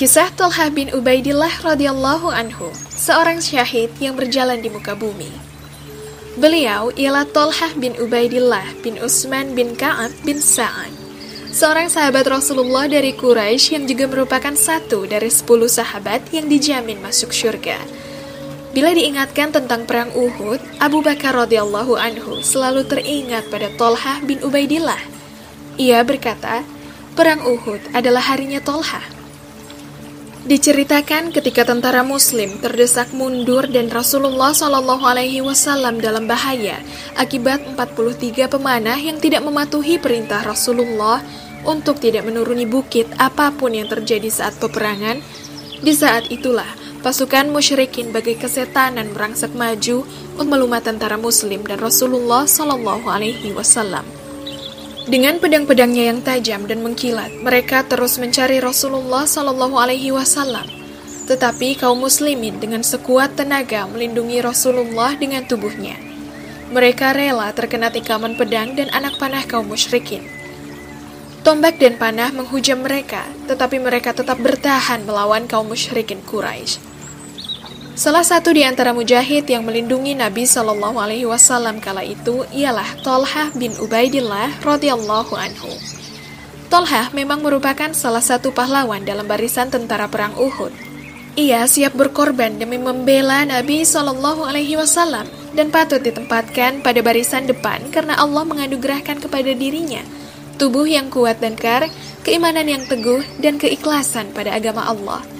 Kisah Tolha bin Ubaidillah radhiyallahu anhu, seorang syahid yang berjalan di muka bumi. Beliau ialah Tolha bin Ubaidillah bin Utsman bin Ka'ab bin Sa'ad, seorang sahabat Rasulullah dari Quraisy yang juga merupakan satu dari sepuluh sahabat yang dijamin masuk surga. Bila diingatkan tentang perang Uhud, Abu Bakar radhiyallahu anhu selalu teringat pada Tolha bin Ubaidillah. Ia berkata, perang Uhud adalah harinya Tolha Diceritakan ketika tentara Muslim terdesak mundur dan Rasulullah Shallallahu Alaihi Wasallam dalam bahaya akibat 43 pemanah yang tidak mematuhi perintah Rasulullah untuk tidak menuruni bukit apa pun yang terjadi saat peperangan. Di saat itulah pasukan musyrikin bagai kesetanan merangsek maju untuk melumat tentara Muslim dan Rasulullah Shallallahu Alaihi Wasallam. Dengan pedang-pedangnya yang tajam dan mengkilat, mereka terus mencari Rasulullah Shallallahu Alaihi Wasallam. Tetapi kaum muslimin dengan sekuat tenaga melindungi Rasulullah dengan tubuhnya. Mereka rela terkena tikaman pedang dan anak panah kaum musyrikin. Tombak dan panah menghujam mereka, tetapi mereka tetap bertahan melawan kaum musyrikin Quraisy. Salah satu di antara mujahid yang melindungi Nabi Shallallahu Alaihi Wasallam kala itu ialah Tolhah bin Ubaidillah radhiyallahu anhu. Tolhah memang merupakan salah satu pahlawan dalam barisan tentara perang Uhud. Ia siap berkorban demi membela Nabi Shallallahu Alaihi Wasallam dan patut ditempatkan pada barisan depan karena Allah menganugerahkan kepada dirinya tubuh yang kuat dan kar, keimanan yang teguh, dan keikhlasan pada agama Allah.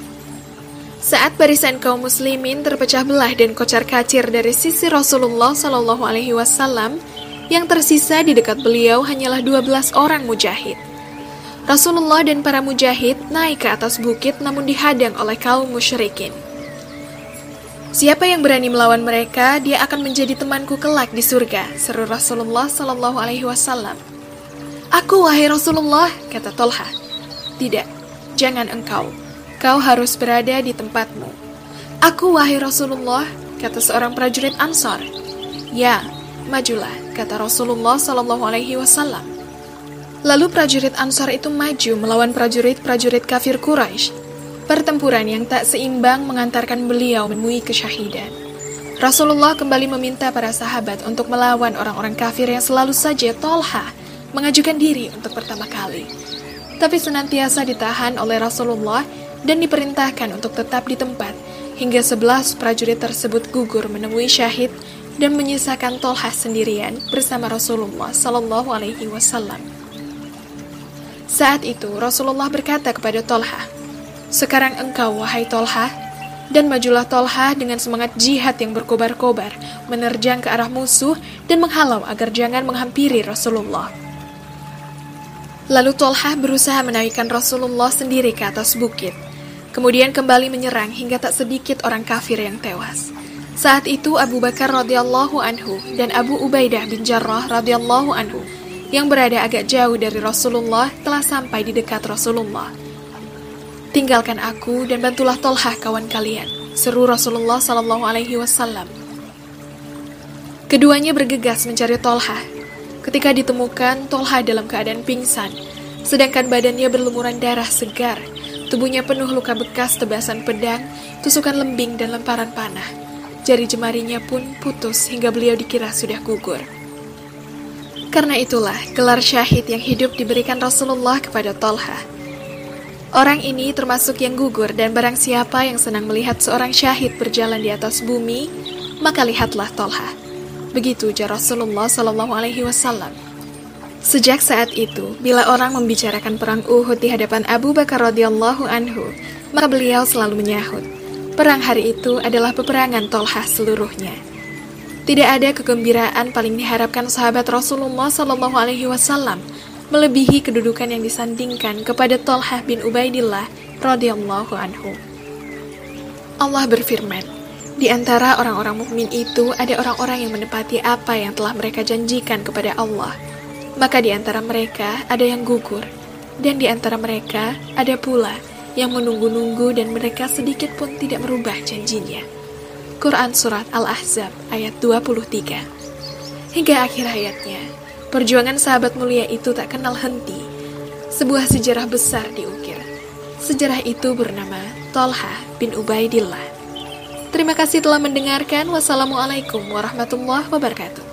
Saat barisan kaum muslimin terpecah belah dan kocar kacir dari sisi Rasulullah Shallallahu Alaihi Wasallam, yang tersisa di dekat beliau hanyalah 12 orang mujahid. Rasulullah dan para mujahid naik ke atas bukit namun dihadang oleh kaum musyrikin. Siapa yang berani melawan mereka, dia akan menjadi temanku kelak di surga, seru Rasulullah Shallallahu Alaihi Wasallam. Aku wahai Rasulullah, kata Tolha. Tidak, jangan engkau kau harus berada di tempatmu. Aku wahai Rasulullah, kata seorang prajurit Ansar. Ya, majulah, kata Rasulullah Shallallahu Alaihi Wasallam. Lalu prajurit Ansar itu maju melawan prajurit-prajurit kafir Quraisy. Pertempuran yang tak seimbang mengantarkan beliau menemui kesyahidan. Rasulullah kembali meminta para sahabat untuk melawan orang-orang kafir yang selalu saja Tolha mengajukan diri untuk pertama kali. Tapi senantiasa ditahan oleh Rasulullah dan diperintahkan untuk tetap di tempat hingga sebelas prajurit tersebut gugur menemui syahid dan menyisakan Tolha sendirian bersama Rasulullah Sallallahu Alaihi Wasallam. Saat itu Rasulullah berkata kepada Tolha, "Sekarang engkau wahai Tolha, dan majulah Tolha dengan semangat jihad yang berkobar-kobar, menerjang ke arah musuh dan menghalau agar jangan menghampiri Rasulullah." Lalu Tolha berusaha menaikkan Rasulullah sendiri ke atas bukit. Kemudian kembali menyerang hingga tak sedikit orang kafir yang tewas. Saat itu Abu Bakar radhiyallahu anhu dan Abu Ubaidah bin Jarrah radhiyallahu anhu yang berada agak jauh dari Rasulullah telah sampai di dekat Rasulullah. Tinggalkan aku dan bantulah Tolhah kawan kalian, seru Rasulullah Sallallahu Alaihi Wasallam. Keduanya bergegas mencari Tolhah. Ketika ditemukan, Tolhah dalam keadaan pingsan, sedangkan badannya berlumuran darah segar Tubuhnya penuh luka bekas tebasan pedang, tusukan lembing dan lemparan panah. Jari jemarinya pun putus hingga beliau dikira sudah gugur. Karena itulah gelar syahid yang hidup diberikan Rasulullah kepada Tolha. Orang ini termasuk yang gugur dan barang siapa yang senang melihat seorang syahid berjalan di atas bumi, maka lihatlah Tolha. Begitu ujar Rasulullah Shallallahu Alaihi Wasallam. Sejak saat itu, bila orang membicarakan perang Uhud di hadapan Abu Bakar radhiyallahu anhu, maka beliau selalu menyahut, perang hari itu adalah peperangan Tolhah seluruhnya. Tidak ada kegembiraan paling diharapkan sahabat Rasulullah Shallallahu Alaihi Wasallam melebihi kedudukan yang disandingkan kepada Tolhah bin Ubaidillah radhiyallahu anhu. Allah berfirman, di antara orang-orang mukmin itu ada orang-orang yang menepati apa yang telah mereka janjikan kepada Allah maka di antara mereka ada yang gugur, dan di antara mereka ada pula yang menunggu-nunggu dan mereka sedikit pun tidak merubah janjinya. Quran Surat Al-Ahzab ayat 23 Hingga akhir hayatnya, perjuangan sahabat mulia itu tak kenal henti. Sebuah sejarah besar diukir. Sejarah itu bernama Tolha bin Ubaidillah. Terima kasih telah mendengarkan. Wassalamualaikum warahmatullahi wabarakatuh.